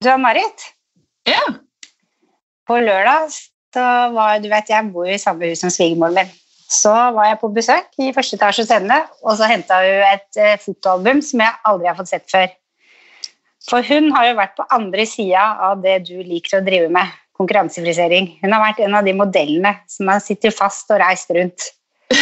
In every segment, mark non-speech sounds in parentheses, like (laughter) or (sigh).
Du Marit? Ja. På lørdag så var Du vet, jeg bor jo i samme hus som svigermoren min. Så var jeg på besøk i første etasje hos henne, og så henta hun et eh, fotoalbum som jeg aldri har fått sett før. For hun har jo vært på andre sida av det du liker å drive med, konkurransefrisering. Hun har vært en av de modellene som har sittet fast og reist rundt. (laughs)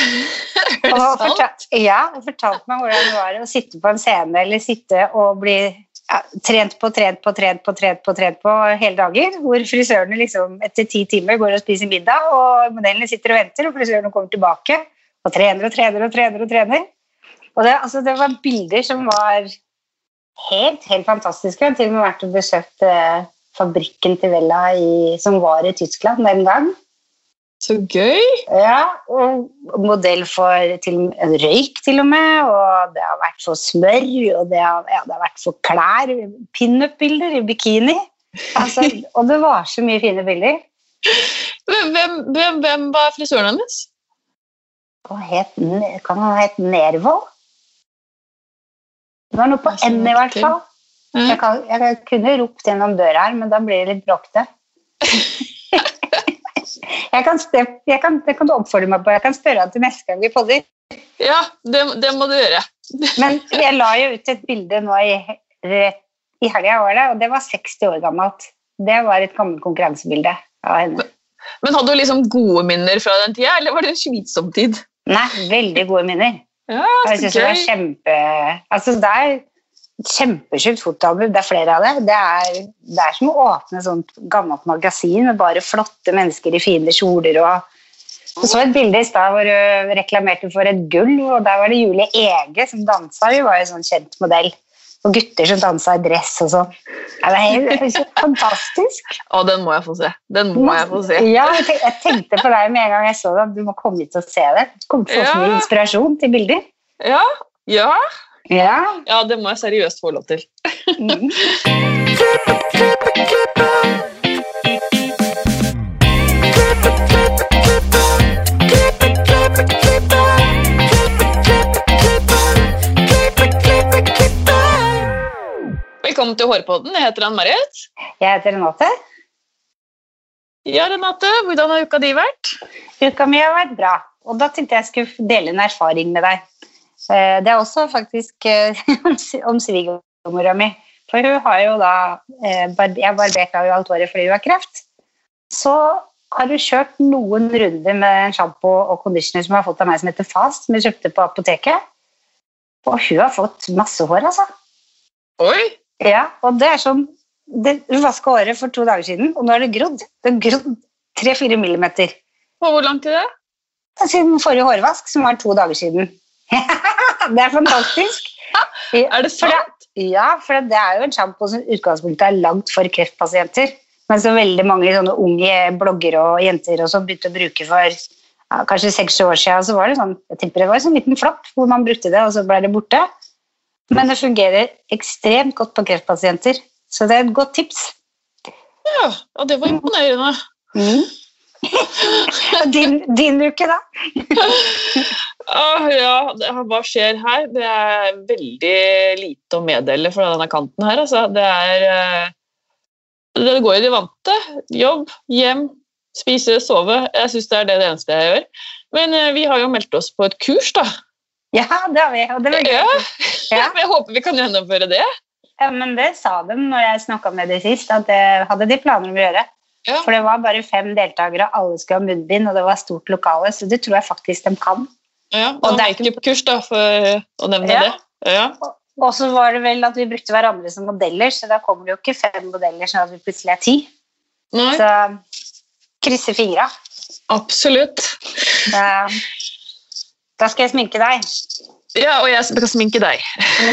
Er det sant? fortalt, ja, og fortalt meg hvordan det var å sitte på en scene eller sitte og bli ja, trent på, trent på, trent på, trent på, trent på hele dager. Hvor frisørene liksom etter ti timer går og spiser middag, og modellene sitter og venter, og frisørene kommer tilbake og trener og trener og trener. Og trener. Og det, altså, det var bilder som var helt, helt fantastiske. Jeg har til og med vært og besøkt eh, fabrikken til Vella i, som var i Tyskland den gang. Så gøy! Ja, og modell for til, røyk til og med, og det har vært for smør, og det har, ja, det har vært for klær, pinup-bilder i bikini. Altså, (laughs) og det var så mye fine bilder. Hvem, hvem, hvem, var frisøren hennes? Het, kan han hete Nervold? Det var noe på N i hvert fall. Jeg, kan, jeg kunne ropt gjennom døra her, men da blir det litt bråkete. (laughs) jeg, kan, jeg, kan, det kan du oppfordre meg på. Jeg kan spørre deg til neste gang vi podder. Ja, det, det må du gjøre. (laughs) Men jeg la jo ut et bilde nå i, rett i helga, og det var 60 år gammelt. Det var et gammelt konkurransebilde av henne. Men hadde du liksom gode minner fra den tida, eller var det en slitsom tid? Nei, veldig gode minner. Ja, Jeg synes det var kjempe... Altså, det et fotoalbum. Det er flere av det. Det er, det er som å åpne et sånt gammelt magasin med bare flotte mennesker i fine kjoler. og jeg så et bilde i stad hvor du reklamerte for et gull, og der var det Julie Ege som dansa. Hun var jo sånn kjent modell. Og gutter som dansa i dress og sånn. Ja, det er helt, fantastisk. Å, den må jeg få se. Den må jeg få se. Ja, jeg tenkte på deg med en gang jeg så det. at Du må komme hit og se det. Du kommer til å få så mye inspirasjon til bilder. Ja, ja. Ja. ja, det må jeg seriøst få lov til. Mm. Velkommen til Hårpodden. Jeg heter Ann-Marit. Jeg heter Renate. Ja, Renate, hvordan har uka di vært? Uka mi har vært bra, og da tenkte jeg skulle dele en erfaring med deg. Eh, Det er også faktisk eh, (laughs) om svigermora mi. For hun har jo da eh, Jeg barberte jo alt året fordi hun har kreft. Så har hun kjørt noen runder med en sjampo og conditioner som hun har fått av meg som heter Fast, som hun kjøpte på apoteket. Og hun har fått masse hår, altså. Oi! Ja, og det er sånn det, Hun vaska håret for to dager siden, og nå er det grodd. Det har grodd tre-fire millimeter. Og hvor lang tid er det? Siden forrige hårvask, som var to dager siden. (laughs) det er fantastisk. (laughs) Er det For sant? det, ja, for det er jo en sjampo som utgangspunktet er lagd for kreftpasienter. Men som veldig mange sånne unge bloggere og jenter også begynte å bruke for ja, kanskje seks år siden. Så var det sånn, jeg tipper det var en sånn liten flopp hvor man brukte det, og så ble det borte. Men det fungerer ekstremt godt på kreftpasienter. Så det er et godt tips. Ja, og det var imponerende. Mm. (laughs) din, din uke, da? (laughs) Ah, ja, hva skjer her? Det er veldig lite å meddele fra denne kanten her. Altså. Det er eh, Det går i de vante. Jobb, hjem, spise, sove. Jeg syns det er det, det eneste jeg gjør. Men eh, vi har jo meldt oss på et kurs, da. Ja, det har vi. Og det var gøy. (laughs) Ja. Jeg håper vi kan gjennomføre det. Ja, men det sa de når jeg snakka med dem sist, at det hadde de planer om å gjøre. Ja. For det var bare fem deltakere, alle skulle ha munnbind, og det var stort lokale, så det tror jeg faktisk de kan. Ja, Og er makeup-kurs, da, for å nevne Ja. det. Ja. Og så var det vel at vi brukte hverandre som modeller, så da kommer det jo ikke fem modeller, sånn at vi plutselig er ti. Nei, Så krysser fingra. absolutt. Da, da skal jeg sminke deg. Ja, og jeg skal sminke deg.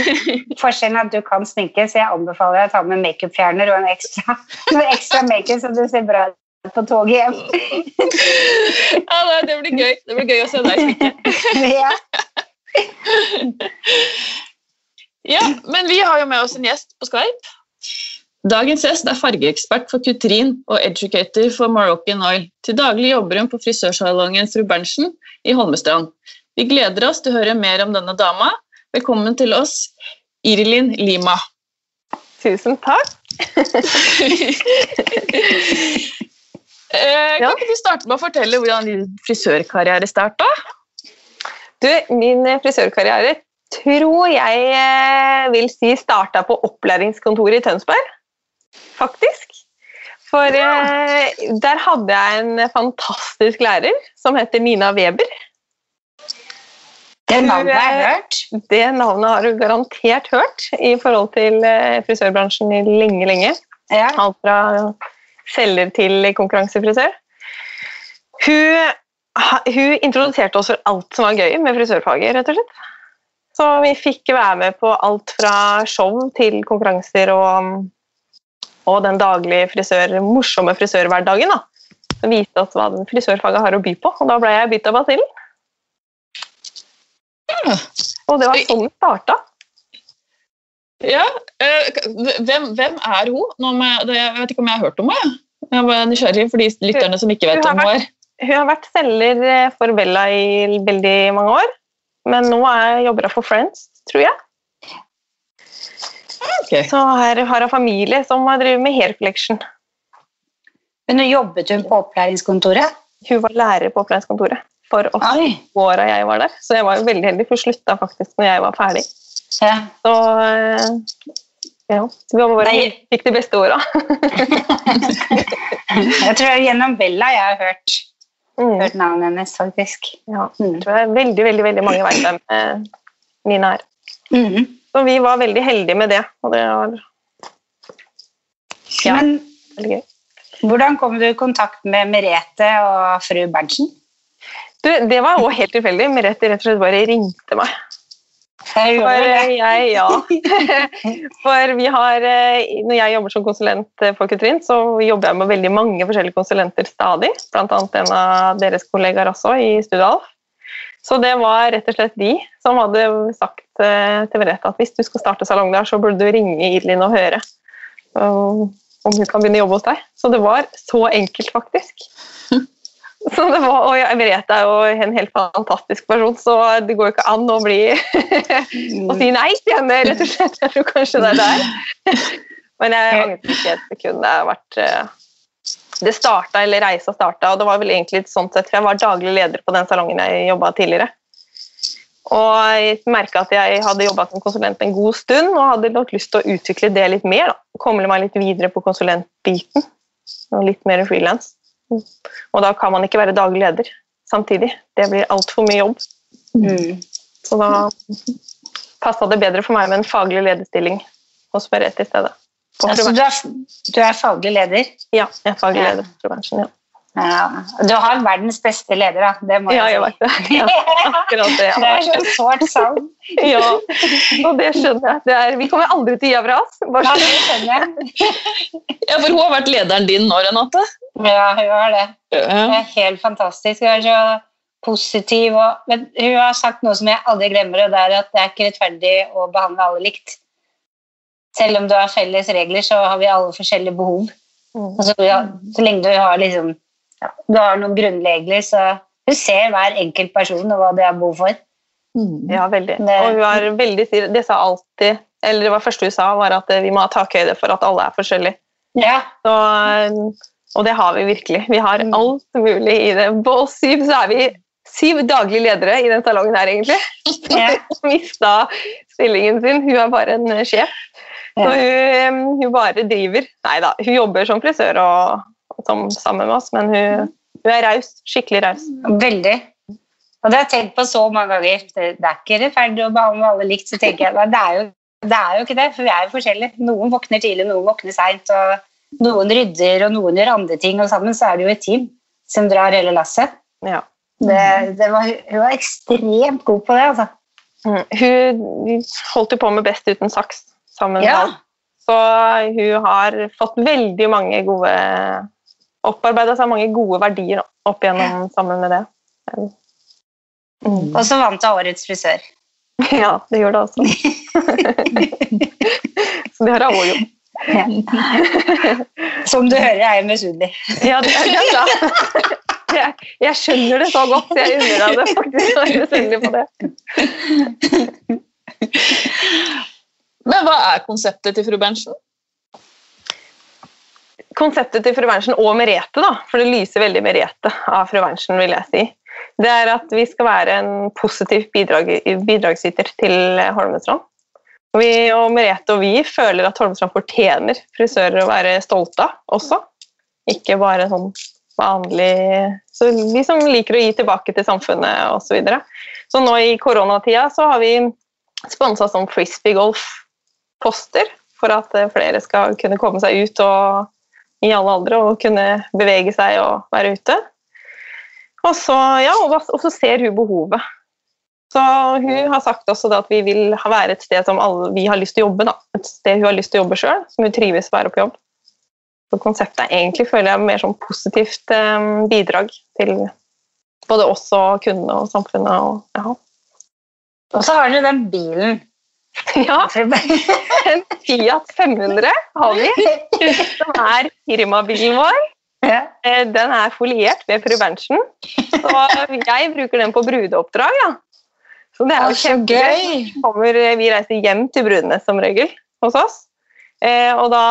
(laughs) Forskjellen er at du kan sminke, så jeg anbefaler deg å ta med makeupfjerner og en ekstra, (laughs) noe ekstra makeup, så du ser bra ut på toget hjem. (laughs) Ja, nei, det blir gøy. Det blir gøy å se deg sminke. (laughs) Ja. (laughs) Ja, men vi har jo med oss en gjest på Skype. Dagens gjest er fargeekspert for Kutrin og educator for Moroccan Oil. Til daglig jobber hun på frisørsalongen Fru Berntsen i Holmestrand. Vi gleder oss til å høre mer om denne dama. Velkommen til oss, Irilin Lima. Tusen takk. Eh, Kan ikke du starte med å fortelle hvordan din frisørkarriere starta? Du, min frisørkarriere tror jeg eh, vil si starta på opplæringskontoret i Tønsberg, faktisk. For eh, der hadde jeg en fantastisk lærer som heter Nina Weber. Det navnet har jeg hørt. Det navnet har du garantert hørt i forhold til eh, frisørbransjen i lenge, lenge. Ja. Alt fra selger til konkurransefrisør. Hun, hun introduserte oss for alt som var gøy med frisørfaget, rett og slett. Så vi fikk være med på alt fra show til konkurranser og, og den daglige frisør, morsomme frisørhverdagen. da. Som viste oss hva frisørfaget har å by på, og da ble jeg bitt av basillen. Ja. Og det var sånn det starta. Ja, eh, hvem, hvem er hun? Nå må jeg, vet ikke om jeg har hørt om henne. jeg. Er nysgjerrig for de lytterne som ikke vet Hun om hun er. Hun har vært selger eh, for Bella i veldig mange år, men nå er jobber hun for Friends, tror jeg. Okay. Så her har hun familie som har drevet med hair collection. Men nå jobbet hun på opplæringskontoret. Hun var lærer på opplæringskontoret for åtte år jeg var der, så jeg var jo veldig heldig, for hun slutta faktisk når jeg var ferdig. Ja. Så eh, ja, vi var bare fikk de beste åra. (laughs) Jeg tror gjennom Bella jeg har hørt, Mm. hørt navnet hennes, faktisk. Ja, Mm. jeg tror jeg veldig, veldig, veldig mange vet hvem eh, Nina er. Mm. Så vi var veldig heldige med det, og det var Ja. Men veldig gøy. hvordan kom du i kontakt med Merete og fru Berntsen? Du, det var òg helt tilfeldig. Merete rett og slett bare ringte meg. Jeg For, eh, jeg, ja. (laughs) For vi har, eh, når jeg jobber som konsulent eh, for Kutrin, så jobber jeg med veldig mange forskjellige konsulenter stadig. Annet en av deres kollegaer også i Studio Alf. Så det var rett og slett de som hadde sagt til Merete at hvis du skal starte salong der, så burde du ringe Idlin og høre om hun kan begynne å jobbe hos deg. Så det var så enkelt, faktisk. (laughs) Så det var, og jeg Merete er jo en helt fantastisk person, så det går jo ikke an å bli (laughs) og si nei til henne, rett og slett. Jeg tror kanskje det er der. (laughs) Men jeg angret ikke et sekund. Det har vært eh, Det starta, eller reisa starta, og det var vel egentlig sånn sett, for jeg var daglig leder på den salongen jeg jobba tidligere. Og jeg merka at jeg hadde jobba som konsulent en god stund og hadde nok lyst til å utvikle det litt mer. da. Komle meg litt videre på konsulentbiten. Og litt mer frilans. Og da kan man ikke være daglig leder samtidig. Det blir altfor mye jobb. Mm. Så da passa det bedre for meg med en faglig lederstilling hos Merete i stedet. Ja, så du, er, du er faglig leder. Ja, jeg er faglig Ja. leder for bransjen, ja. Ja. Du har verdens beste leder, da. Det må Ja, jeg jeg vet det. si. Ja, akkurat det. (laughs) Det er så sårt savn. Ja, og det skjønner jeg. Det er, vi kommer aldri til å gi av oss. Ja, det skjønner jeg. (laughs) Ja, for hun har vært lederen din nå, Renate. Ja, hun har det. Det er helt fantastisk. Hun er så positiv. Og, men hun har sagt noe som jeg aldri glemmer, og det er at det er ikke rettferdig å behandle alle likt. Selv om du har felles regler, så har vi alle forskjellige behov. Mm. Altså, så lenge du har, liksom, ja, du har noen grunnregler, så du ser hver enkelt person og hva de har behov for. Mm. Ja, veldig. Det- Og hun er veldig Det sa alltid Eller det var første hun sa, var at eh, vi må ha takhøyde for at alle er forskjellige. Ja, Så, eh, og det har vi virkelig. Vi har Mm. alt mulig i det. På oss syv så er vi syv daglige ledere i den salongen her, egentlig. ja, (laughs) Hun mista stillingen sin. Hun er bare en sjef. Så hun, eh, hun bare driver. Nei da, hun jobber som frisør og som, sammen med oss, men hun, hun er raus. Skikkelig raus. Veldig. Og det har jeg tenkt på så mange ganger. Det, det er ikke rettferdig å behandle alle likt. Så tenker jeg, det er, jo, det er jo ikke det, for vi er jo forskjellige. Noen våkner tidlig, noen våkner seint. Noen rydder, og noen gjør andre ting. Og sammen så er det jo et team som drar hele lasset. Ja. Det, det var, hun var ekstremt god på det, altså. Mm. Hun holdt jo på med Best uten saks sammen med Ja. Så hun har fått veldig mange gode Opparbeida seg mange gode verdier opp igjennom sammen med det. Mm. Og så vant hun Årets frisør. (laughs) Ja, det gjør det også. (laughs) Så det har hun gjort. Som du hører, er jeg misunnelig. (laughs) Ja, det er, det er bra. Jeg, jeg skjønner det så godt, så jeg unner deg det faktisk. Jeg er misunnelig på det. Men hva er konseptet til fru Berntsen? Konseptet til fru Berntsen og Merete, da, for det lyser veldig Merete av fru Berntsen, vil jeg si, det er at vi skal være en positiv bidrag, bidragsyter til Holmestrand. Vi og Merete og vi føler at Holmestrand fortjener frisører å være stolte av også. Ikke bare sånn vanlig Så vi som liker å gi tilbake til samfunnet osv. Så, videre. så nå i koronatida så har vi sponsa sånn frisbee golf-poster for at flere skal kunne komme seg ut og, i alle aldre og kunne bevege seg og være ute. Og så, ja, og så ser hun behovet. Så hun har sagt også at vi vil være et sted som alle, vi har lyst til å jobbe. Da. Et sted hun har lyst til å jobbe sjøl, som hun trives å være på jobb. Så konseptet er egentlig føler jeg mer sånn positivt eh, bidrag til både oss og kundene og samfunnet. Og, ja. og så har dere den bilen. (laughs) Ja. (laughs) En Fiat 500 har vi, som er firmabilen vår. Eh, den er foliert med Prevention, så jeg bruker den på brudeoppdrag. Ja. Så det er jo kjempegøy. Kommer, vi reiser hjem til brudene som regel hos oss. Eh, og da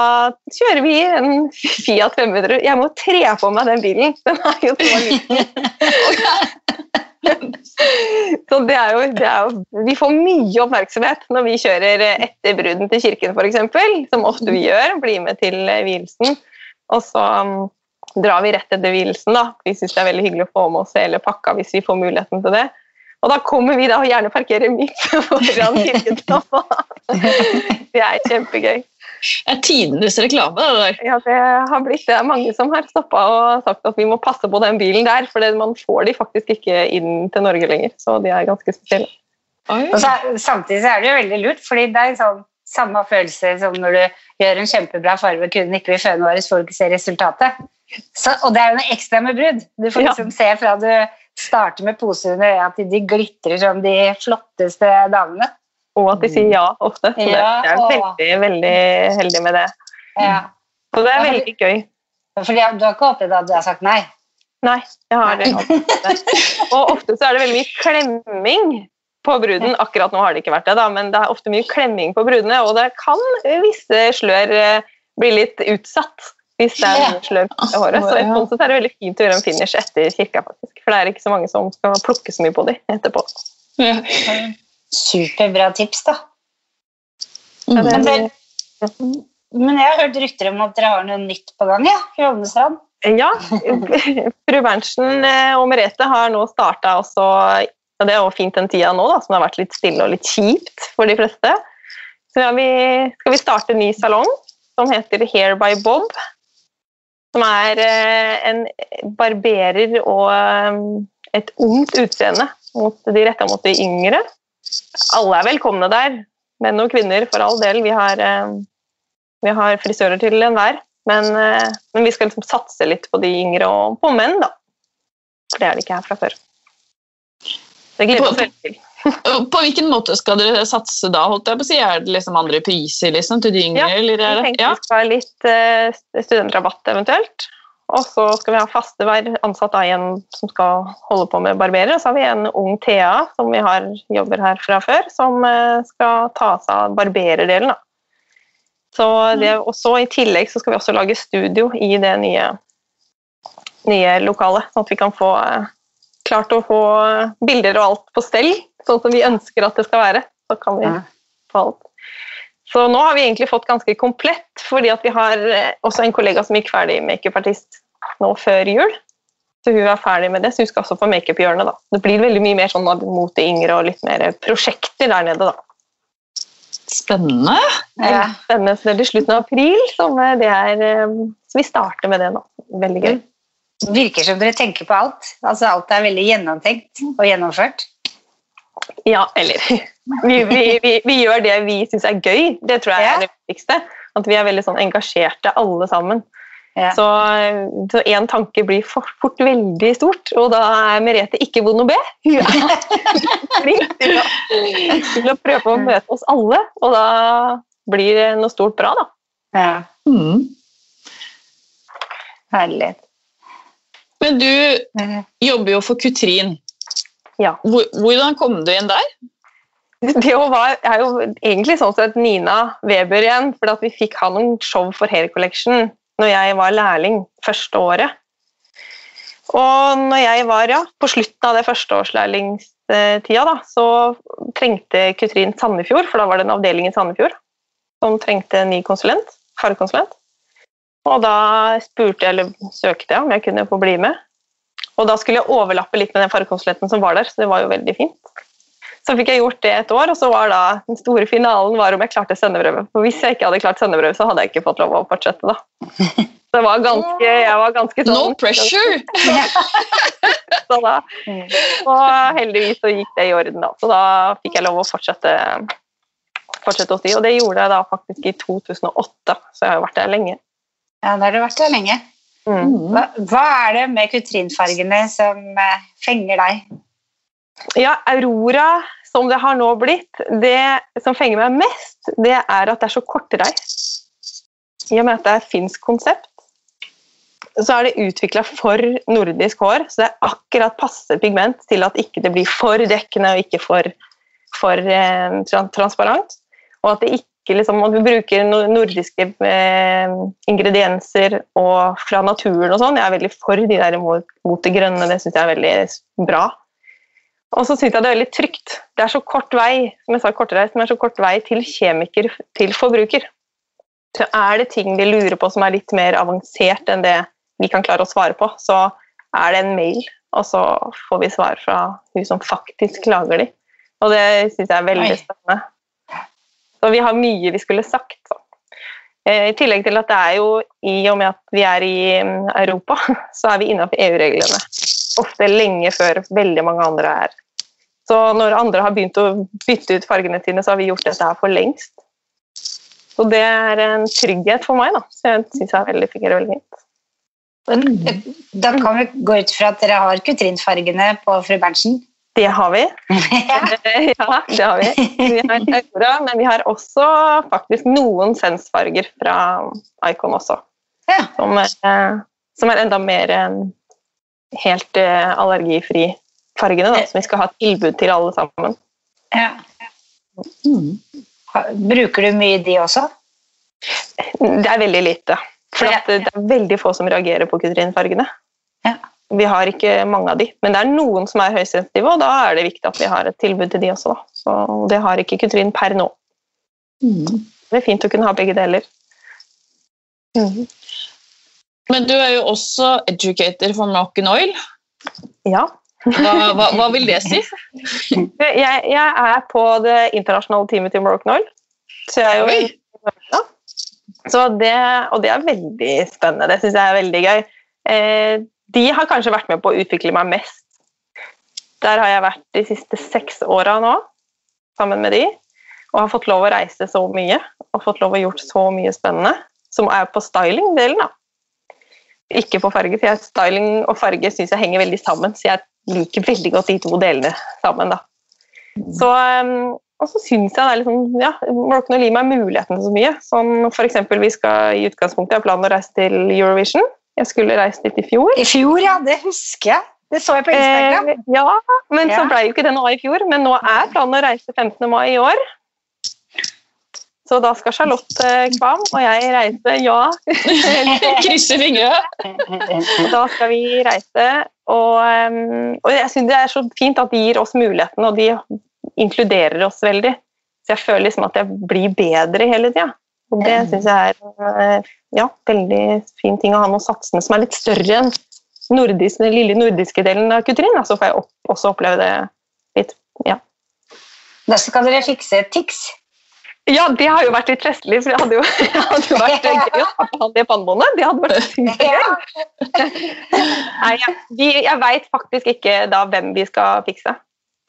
kjører vi en Fiat 500. Jeg må tre på meg den bilen! Den er jo så liten. (laughs) (laughs) så det er, jo, det er, jo, Vi får mye oppmerksomhet når vi kjører etter bruden til kirken f.eks., som ofte vi gjør. Blir med til vielsen. Og så um, drar vi rett etter vielsen. Vi syns det er veldig hyggelig å få med oss hele pakka hvis vi får muligheten til det. Og da kommer vi da og gjerne parkerer midt (laughs) foran kirken. (laughs) det er kjempegøy. Er tidenes reklame. det der. Ja, det har blitt det. er mange som har stoppa og sagt at vi må passe på den bilen der, for man får de faktisk ikke inn til Norge lenger. Så de er ganske spesielle. Så, samtidig så er det jo veldig lurt, fordi det er sånn samme følelse som når du gjør en kjempebra farve, kunden ikke vil føne våre, så får du ikke se resultatet. Så, og det er jo noe ekstra med brudd. Du får liksom ja. se fra du starter med pose under øya til de glitrer som de flotteste damene. Og at de sier ja ofte. Så ja, jeg er veldig, veldig heldig med det. Ja. Så det er veldig gøy. For du har ikke opplevd at du har sagt nei? Nei, jeg har det. Og ofte så er det veldig mye klemming på bruden. Akkurat nå har det ikke vært det, da, men det er ofte mye klemming på brudene, og det kan visse slør eh, bli litt utsatt hvis det er slør i håret. Så sånn sett er det veldig fint å gjøre en finish etter kirka, faktisk. For det er ikke så mange som skal plukke så mye på dem etterpå. Ja. Superbra tips, da. Mm. Men, det, men, jeg har hørt rykter om at dere har noe nytt på gang ja, i Holmestrand? Ja. (laughs) Fru Berntsen eh, og Merete har nå starta også og Det er jo fint den tida nå da, som har vært litt stille og litt kjipt for de fleste. Så vi, skal vi starte en ny salong som heter Hair by Bob. Som er eh, en barberer og eh, et ungt utseende mot de retta mot de yngre alle er velkomne der. Menn og kvinner, for all del. Vi har, eh, vi har frisører til enhver. Men, eh, men, vi skal liksom satse litt på de yngre og på menn, da. For det er det ikke her fra før. Det gleder vi oss veldig til. (laughs) På hvilken måte skal dere satse da? holdt jeg på å si? Er det liksom andre priser liksom, til de yngre? Ja, vi tenker ja. vi skal ha litt uh, studentrabatt eventuelt. Og så skal vi ha faste hver ansatt av en som skal holde på med barberer. Og så har vi en ung Thea som vi har, jobber her fra før, som eh, skal ta seg av barberdelen. Så det, mm. og så I tillegg så skal vi også lage studio i det nye, nye lokalet, sånn at vi kan få eh, klart å få bilder og alt på stell, sånn som vi ønsker at det skal være. Så kan vi få alt. Så nå har vi egentlig fått ganske komplett, fordi vi har eh, også en kollega som gikk ferdig makeupartist nå før jul. Så hun er ferdig med det, så hun skal også på makeuphjørnet. Det blir veldig mye mer sånn mot de yngre og litt mer prosjekter der nede, da. Spennende. Ja. Spennende. Så det er til slutten av april, så, er, eh, så vi starter med det nå. Veldig gøy. Det virker som dere tenker på alt. Altså Alt er veldig gjennomtenkt og gjennomført. Ja, eller vi, vi, vi, vi, gjør det vi syns er gøy. Det tror jeg er det viktigste. At vi er veldig sånn engasjerte alle sammen. Ja. Så én tanke blir fort, fort, veldig stort, og da er Merete ikke vond å be. Hun er flink til, til, å prøve å møte oss alle, og da blir det noe stort bra, da. Ja. Mm. Herlig. Men du jobber jo for Kutrin. Ja. Hvordan kom du inn der? (laughs) Det var, er jo egentlig sånn sett Nina Weber igjen. For vi fikk ha noen show for Hair Collection når jeg var lærling første året. Og når jeg var ja, på slutten av det førsteårslærlingstida, da, så trengte Kutrin Sandefjord, for da var det en avdeling i Sandefjord som trengte en ny konsulent, fargekonsulent. Og da spurte jeg, eller søkte jeg om jeg kunne få bli med. Og da skulle jeg overlappe litt med den fargekonsulenten som var der, så det var jo veldig fint. Så fikk jeg gjort det et år, og så var da den store finalen var om jeg klarte sendebrevet. For hvis jeg ikke hadde klart sendebrevet, så hadde jeg ikke fått lov å fortsette, da. Det var ganske, jeg var ganske sånn No pressure! (laughs) så da, og heldigvis så gikk det i orden, da. Så da fikk jeg lov å fortsette, fortsette hos de, og det gjorde jeg da faktisk i 2008, så jeg har jo vært der lenge. Ja, da har du vært der lenge. Mm. Hva, hva er det med kutrinfargene som eh, fenger deg? Ja, Aurora, som det har nå blitt, det som fenger meg mest, det er at det er så kortreist. I og med at det er finsk konsept, så er det utvikla for nordisk hår. Så det er akkurat passe pigment til at ikke det blir for dekkende og ikke for, for eh, transparent. Og at det ikke liksom, at vi bruker nordiske eh, ingredienser og fra naturen og sånn. Jeg er veldig for de der mot, mot det grønne, det syns jeg er veldig bra. Og så syns jeg det er veldig trygt. Det er så kort vei som jeg sa kortreist, men det er så kort vei til kjemiker til forbruker. Så er det ting de lurer på som er litt mer avansert enn det vi kan klare å svare på, så er det en mail, og så får vi svar fra hun som faktisk lager de. Og det syns jeg er veldig spennende. Så vi har mye vi skulle sagt. Så. Eh, I tillegg til at det er jo, i og med at vi er i mm, Europa, (laughs) så er vi innenfor EU-reglene. Ofte lenge før veldig mange andre er. Så når andre har begynt å bytte ut fargene sine, så har vi gjort dette her for lengst. Så det er en trygghet for meg, da. Så jeg syns er veldig, fungerer veldig fint. Da kan vi gå ut fra at dere har kutrinfargene på fru Berntsen. Det har vi. ja. (laughs) ja, det har vi. Vi har Aura, men vi har også faktisk noen sensfarger fra Icon også. Ja. Som, er- som er enda mer enn helt eh, allergifri fargene, da, som vi skal ha tilbud til alle sammen. Ja. Mm. Bruker du mye de også? Det er veldig lite. For Ja. at det er veldig få som reagerer på kutrinfargene. Ja. Vi har ikke mange av de, men det er noen som er høysensitive, og da er det viktig at vi har et tilbud til de også. Da. Så det har ikke kutrin per nå. Det er fint å kunne ha begge deler. Mm. Men du er jo også educator for Moroccan Oil. Ja. Hva, hva, hva vil det si? Jeg, jeg er på det internasjonale teamet til Oil. Så jeg er jo. Ja. Så det, og det er veldig spennende. Det syns jeg er veldig gøy. Eh, de har kanskje vært med på å utvikle meg mest. Der har jeg vært de siste seks åra nå, sammen med de. Og har fått lov å reise så mye og fått lov å gjort så mye spennende. Som er på styling-delen, da. Ikke på farge, for styling og farge syns jeg henger veldig sammen. Så jeg liker veldig godt de to delene sammen, da. Så, um, og så syns jeg det er liksom ja, Moroccan Oil gir meg muligheten så mye. Som eksempel, vi skal i utgangspunktet ha planen å reise til Eurovision. Jeg skulle reist dit i fjor. I fjor, ja. Det husker jeg. Det så jeg på Instagram. Eh, ja, men så Ja. ble jo ikke det noe av i fjor. Men nå er planen å reise 15. mai i år. Så da skal Charlotte Kvam og jeg reise, ja. (laughs) Krysse fingre. (laughs) Da skal vi reise. Og, um, og jeg syns det er så fint at de gir oss muligheten, og de inkluderer oss veldig. Så jeg føler liksom at jeg blir bedre hele tida. Og det syns jeg er eh, ja, veldig fin ting å ha noen satsene som er litt større enn nordisk, den lille nordiske delen av Kutrin. Så får jeg opp, også oppleve det litt. Ja. Da skal dere fikse Tix. Ja, det har jo vært litt festlig, for det hadde jo, (laughs) det hadde jo vært eh, gøy å ha det pannebåndet. Det hadde vært supergøy. Nei, jeg, vi, jeg veit faktisk ikke da hvem vi skal fikse.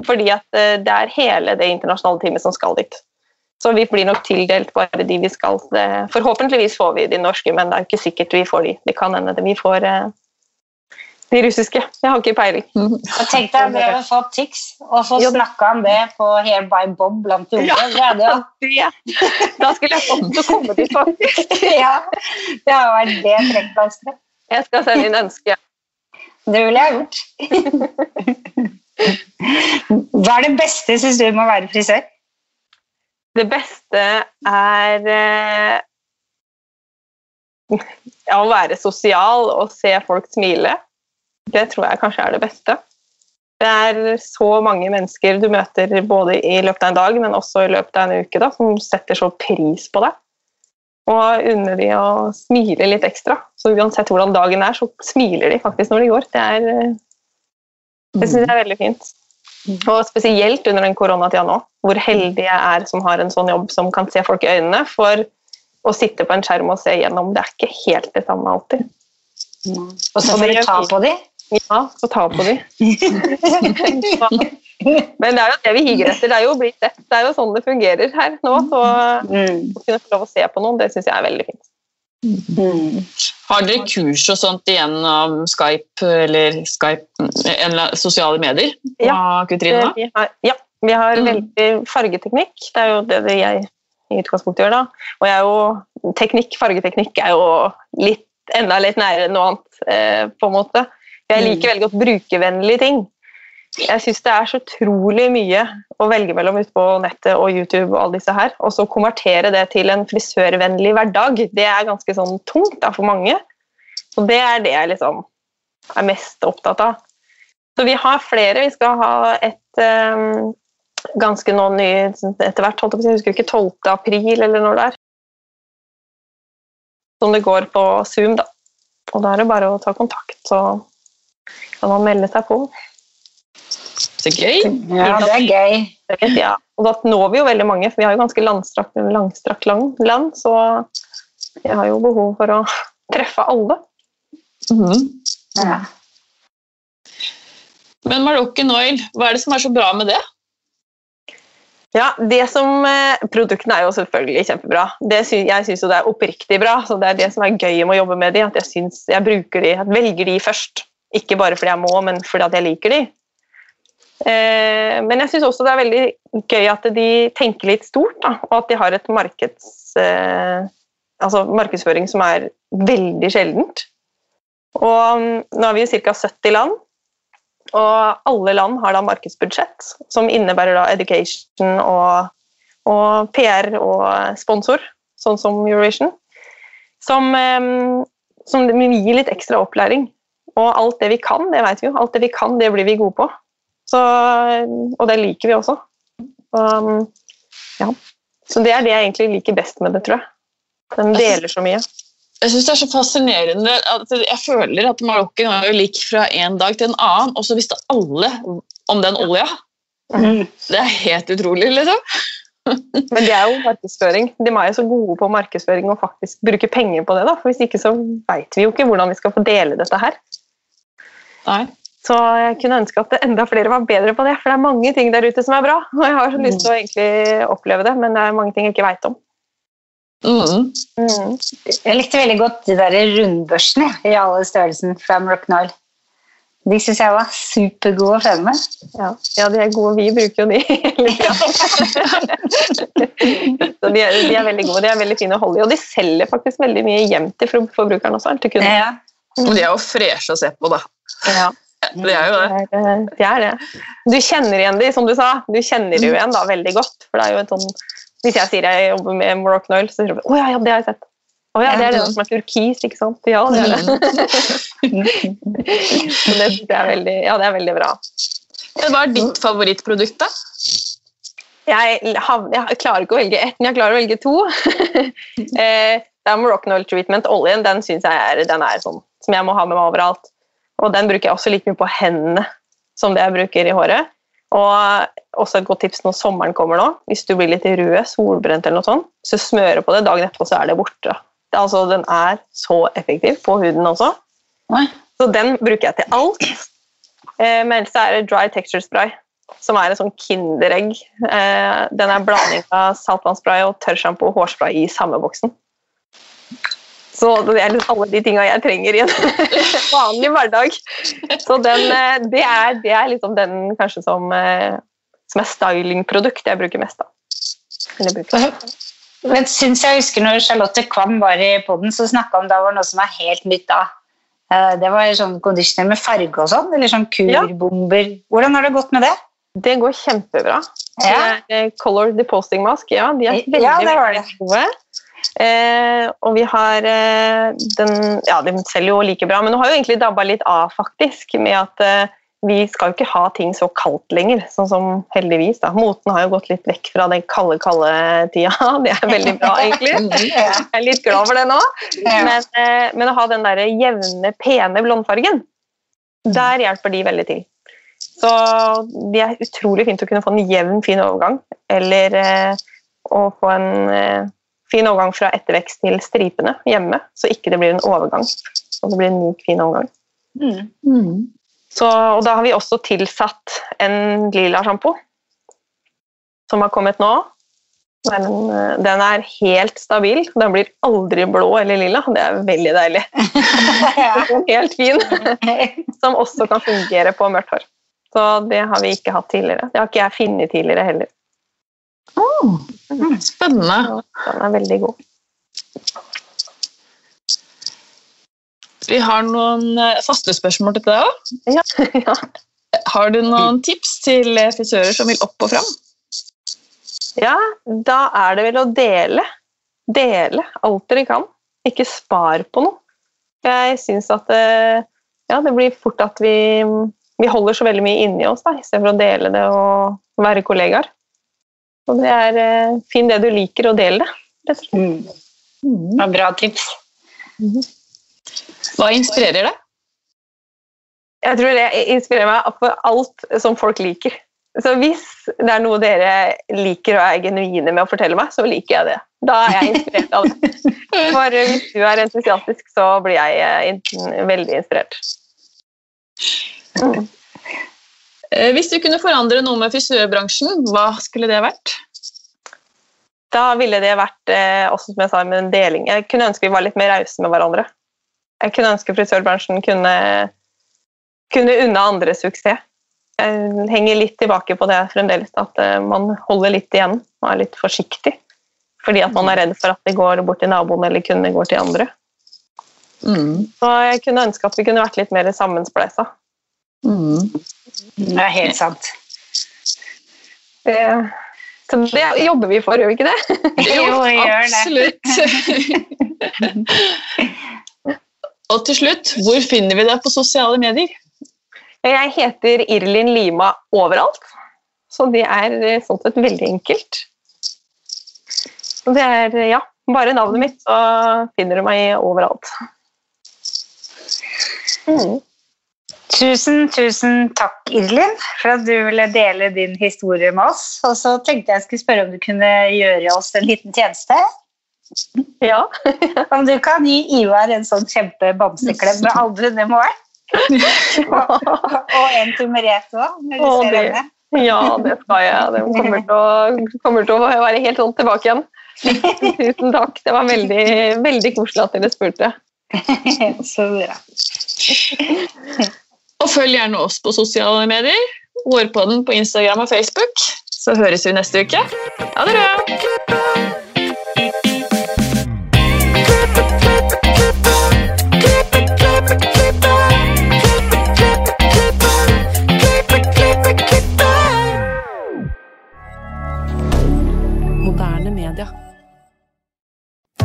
Fordi at eh, det er hele det internasjonale teamet som skal dit. Så vi blir nok tildelt bare de vi skal. Forhåpentligvis får vi de norske, men det er ikke sikkert vi får de. Det kan hende vi får eh, de russiske. Jeg har ikke peiling. Og tenk deg det å få tics, og så Ja, snakka han det på Hair by Bob blant de unge. Det hadde jo Det, da skulle jeg fått til å komme dit, faktisk. (laughs) ja, det hadde vært det trekkplasteret. Jeg skal sende inn ønske. Det ville jeg gjort. (laughs) Hva er det beste, syns du, med å være frisør? Det beste er eh, ja, å være sosial og se folk smile, det tror jeg kanskje er det beste. Det er så mange mennesker du møter både i løpet av en dag, men også i løpet av en uke, da, som setter så pris på deg. Og unner de å smile litt ekstra. Så uansett hvordan dagen er, så smiler de faktisk når de går. Det, er, eh, det syns jeg er veldig fint. Og spesielt under den koronatida nå, hvor heldig jeg er som har en sånn jobb som kan se folk i øynene. For å sitte på en skjerm og se gjennom, det er ikke helt det samme alltid. Og så får du ta på dem. Ja, få ta på dem. (laughs) Men det er jo det vi higer etter. Det er jo blitt bli sett. Det er jo sånn det fungerer her nå. Så Mm. å kunne få lov å se på noen, det syns jeg er veldig fint. Mm. Har dere kurs og sånt igjennom Skype eller Skype, eller sosiale medier? Ja. Kutrine? Vi har, ja, vi har Mm. veldig fargeteknikk. Det er jo det, det jeg i utgangspunktet gjør, da. Og jeg er jo, teknikk, fargeteknikk er jo litt, enda litt nærere noe annet, eh, på en måte. Jeg Mm. liker veldig godt brukervennlige ting. Jeg syns det er så utrolig mye å velge mellom ute på nettet og YouTube og alle disse her. Og så konvertere det til en frisørvennlig hverdag, det er ganske sånn tungt da, for mange. Så det er det jeg liksom er mest opptatt av. Så vi har flere. Vi skal ha et um, ganske nå ny etter hvert, holdt jeg husker ikke 12. april eller når det er. Som det går på Zoom, da. Og da er det bare å ta kontakt, så kan man melde seg på. Så gøy! Ja, det er gøy. Ja. Og da når vi jo veldig mange, for vi har jo ganske langstrakt, langstrakt lang land, så vi har jo behov for å treffe alle. Mhm. Ja. Men Moroccan Oil, hva er det som er så bra med det? Ja, det som, eh, Produktene er jo selvfølgelig kjempebra. Det sy jeg syns jo det er oppriktig bra. så Det er det som er gøy med å jobbe med de, at jeg, synes, jeg bruker de, jeg velger de først. Ikke bare fordi jeg må, men fordi jeg liker de. Eh, men jeg syns også det er veldig gøy at de tenker litt stort, da, og at de har et markeds, eh, altså markedsføring som er veldig sjeldent. Og mm, nå er vi jo ca. 70 land, og alle land har da markedsbudsjett, som innebærer da education og, og PR og sponsor, sånn som Eurovision. Som, eh, som gir litt ekstra opplæring. Og alt det vi kan, det vet vi jo. Alt det vi kan, det blir vi gode på. Så, og det liker vi også. Um, ja. Så det er det jeg egentlig liker best med det, tror jeg. Den deler så mye. Jeg synes det er så fascinerende at jeg føler at marokken er lik fra en dag til en annen, og så visste alle om den olja. Mm. Det er helt utrolig, liksom. Men det er jo markedsføring. De er jo så gode på markedsføring og faktisk bruke penger på det. da, for Hvis ikke så veit vi jo ikke hvordan vi skal få dele dette her. Nei. Så jeg kunne ønske at enda flere var bedre på det, for det er mange ting der ute som er bra. (laughs) Og jeg har så lyst til å egentlig oppleve det, men det er mange ting jeg ikke veit om. Mm. Mm. Jeg likte veldig godt de der rundbørsene i alle størrelsen fra Moroccan Oil. De syns jeg var supergode å følge med. Ja. ja, de er gode. Vi bruker jo de. (laughs) (laughs) Så de er, de er veldig gode. De er veldig fine å holde i. Og de selger faktisk veldig mye hjem til forbrukeren også. Til kunden. Ja. Men de er jo freshe å se på, da. Ja. Det er jo det. Det er, det er det. Du kjenner igjen de, som du sa. Du kjenner jo igjen da, veldig godt. For det er jo en sånn, Hvis jeg sier jeg jobber med Moroccan Oil, så tror du å ja, ja, det har jeg sett. Å ja, det er det som er turkis, ikke sant? Ja, det er det. (laughs) Så det, det, er veldig, ja, det er veldig bra. Hva er ditt favorittprodukt, da? Jeg, jeg klarer ikke å velge ett, men jeg klarer å velge to. (laughs) Eh, det er Moroccan Oil Treatment. Oljen den synes jeg er, den er sånn som jeg må ha med meg overalt. Og den bruker jeg også like mye på hendene som det jeg bruker i håret. Og også et godt tips når sommeren kommer nå. Hvis du blir litt rød, solbrent eller noe sånt, så smører på det. Dagen etterpå så er det borte. Det altså, den er så effektiv på huden også. Nei. Så den bruker jeg til alt. Eh, men ellers er det dry texture spray, som er en sånn kinderegg. Eh, den er blanding av saltvannspray og tørrsjampo og hårspray i samme boksen. Så det er liksom alle de tinga jeg trenger i en (laughs) vanlig hverdag. Så den, eh, det, er, det er liksom den kanskje som, eh, som er stylingprodukt jeg bruker mest av. Men synes jeg husker når Charlotte Kvam var i poden, så snakka om det var noe som var helt nytt da. Eh, Det var sånn conditioner med farge og sånn, eller sånn kurbomber. Hvordan har det gått med det? Det går kjempebra. Ja. Det er, color deposting mask, ja. De er Ja, det var det. veldig gode. Eh, og vi har eh, den Ja, de selger jo like bra, men nå har jo egentlig dabba litt av, faktisk, med at eh, vi skal jo ikke ha ting så kaldt lenger, sånn som heldigvis. da. Moten har jo gått litt vekk fra den kalde, kalde tida. (laughs) Det er veldig bra, egentlig. (laughs) Jeg er litt glad for det nå. Men, eh, men å ha den der jevne, pene blondfargen, der hjelper de veldig til. Så det er utrolig fint å kunne få en jevn, fin overgang. Eller eh, å få en eh, fin overgang fra ettervekst til stripene hjemme, så ikke det blir en overgang. Så det blir en myk, fin overgang. Mm. Mm. Så, og da har vi også tilsatt en lila sjampo som har kommet nå. Den, eh, den er helt stabil. Den blir aldri blå eller lilla. Det er veldig deilig. (laughs) (laughs) helt fin. (laughs) Som også kan fungere på mørkt hår. Så det har vi ikke hatt tidligere. Det har ikke jeg funnet tidligere heller. Oh, spennende. Den er veldig god. Vi har noen eh, faste spørsmål til deg òg. Ja, (laughs) ja. Har du noen tips til eh, frisører som vil opp og fram? ja, da er det vel å dele. Dele alt dere kan. Ikke spar på noe. Jeg syns at det, ja, det blir fort at vi, vi holder så veldig mye inni oss da, istedenfor å dele det og være kollegaer. Og det er eh, Finn det du liker, og del det. rett og slett. Mm. Det var Bra tips. Hva inspirerer deg? Jeg tror det inspirerer meg for alt som folk liker. Så hvis det er noe dere liker og er genuine med å fortelle meg, så liker jeg det. Da er jeg inspirert av det. For hvis du er entusiastisk, så blir jeg eh, veldig inspirert. Mm. Eh, Hvis du kunne forandre noe med frisørbransjen, hva skulle det vært? Da ville det vært eh, også som jeg sa, med en deling. Jeg kunne ønske vi var litt mer rause med hverandre. Jeg kunne ønske frisørbransjen kunne, kunne unna andre suksess. Jeg henger litt tilbake på det fremdeles, at eh, man holder litt igjen og er litt forsiktig. Fordi at man er redd for at det går bort til naboen eller kundene går til andre. Mm. Så jeg kunne ønske at vi kunne vært litt mer sammenspleisa. Mm. Det er helt sant. Det, så det jobber vi for, gjør vi ikke det? (laughs) Jo, vi gjør det. Absolutt. (laughs) Og til slutt, hvor finner vi deg på sosiale medier? Jeg heter Irlin Lima overalt, så det er eh, sånn sett veldig enkelt. Så det er, ja, bare navnet mitt, så finner du meg overalt. Mm. Tusen, tusen takk, Irlin, for at du ville dele din historie med oss. Og så tenkte jeg skulle spørre om du kunne gjøre oss en liten tjeneste. Ja. (laughs) Om du kan gi Ivar en sånn kjempe bamseklem med albuene mål. (laughs) og en til Merete òg, når du ser henne. ja, det skal jeg. Det kommer til å, kommer til å være helt sånn tilbake igjen. (laughs) Tusen takk. Det var veldig, veldig koselig at dere spurte. (laughs) Så bra. (laughs) Og følg gjerne oss på sosiale medier. Hårpodden på Instagram og Facebook. Så høres vi neste uke. Ha det bra!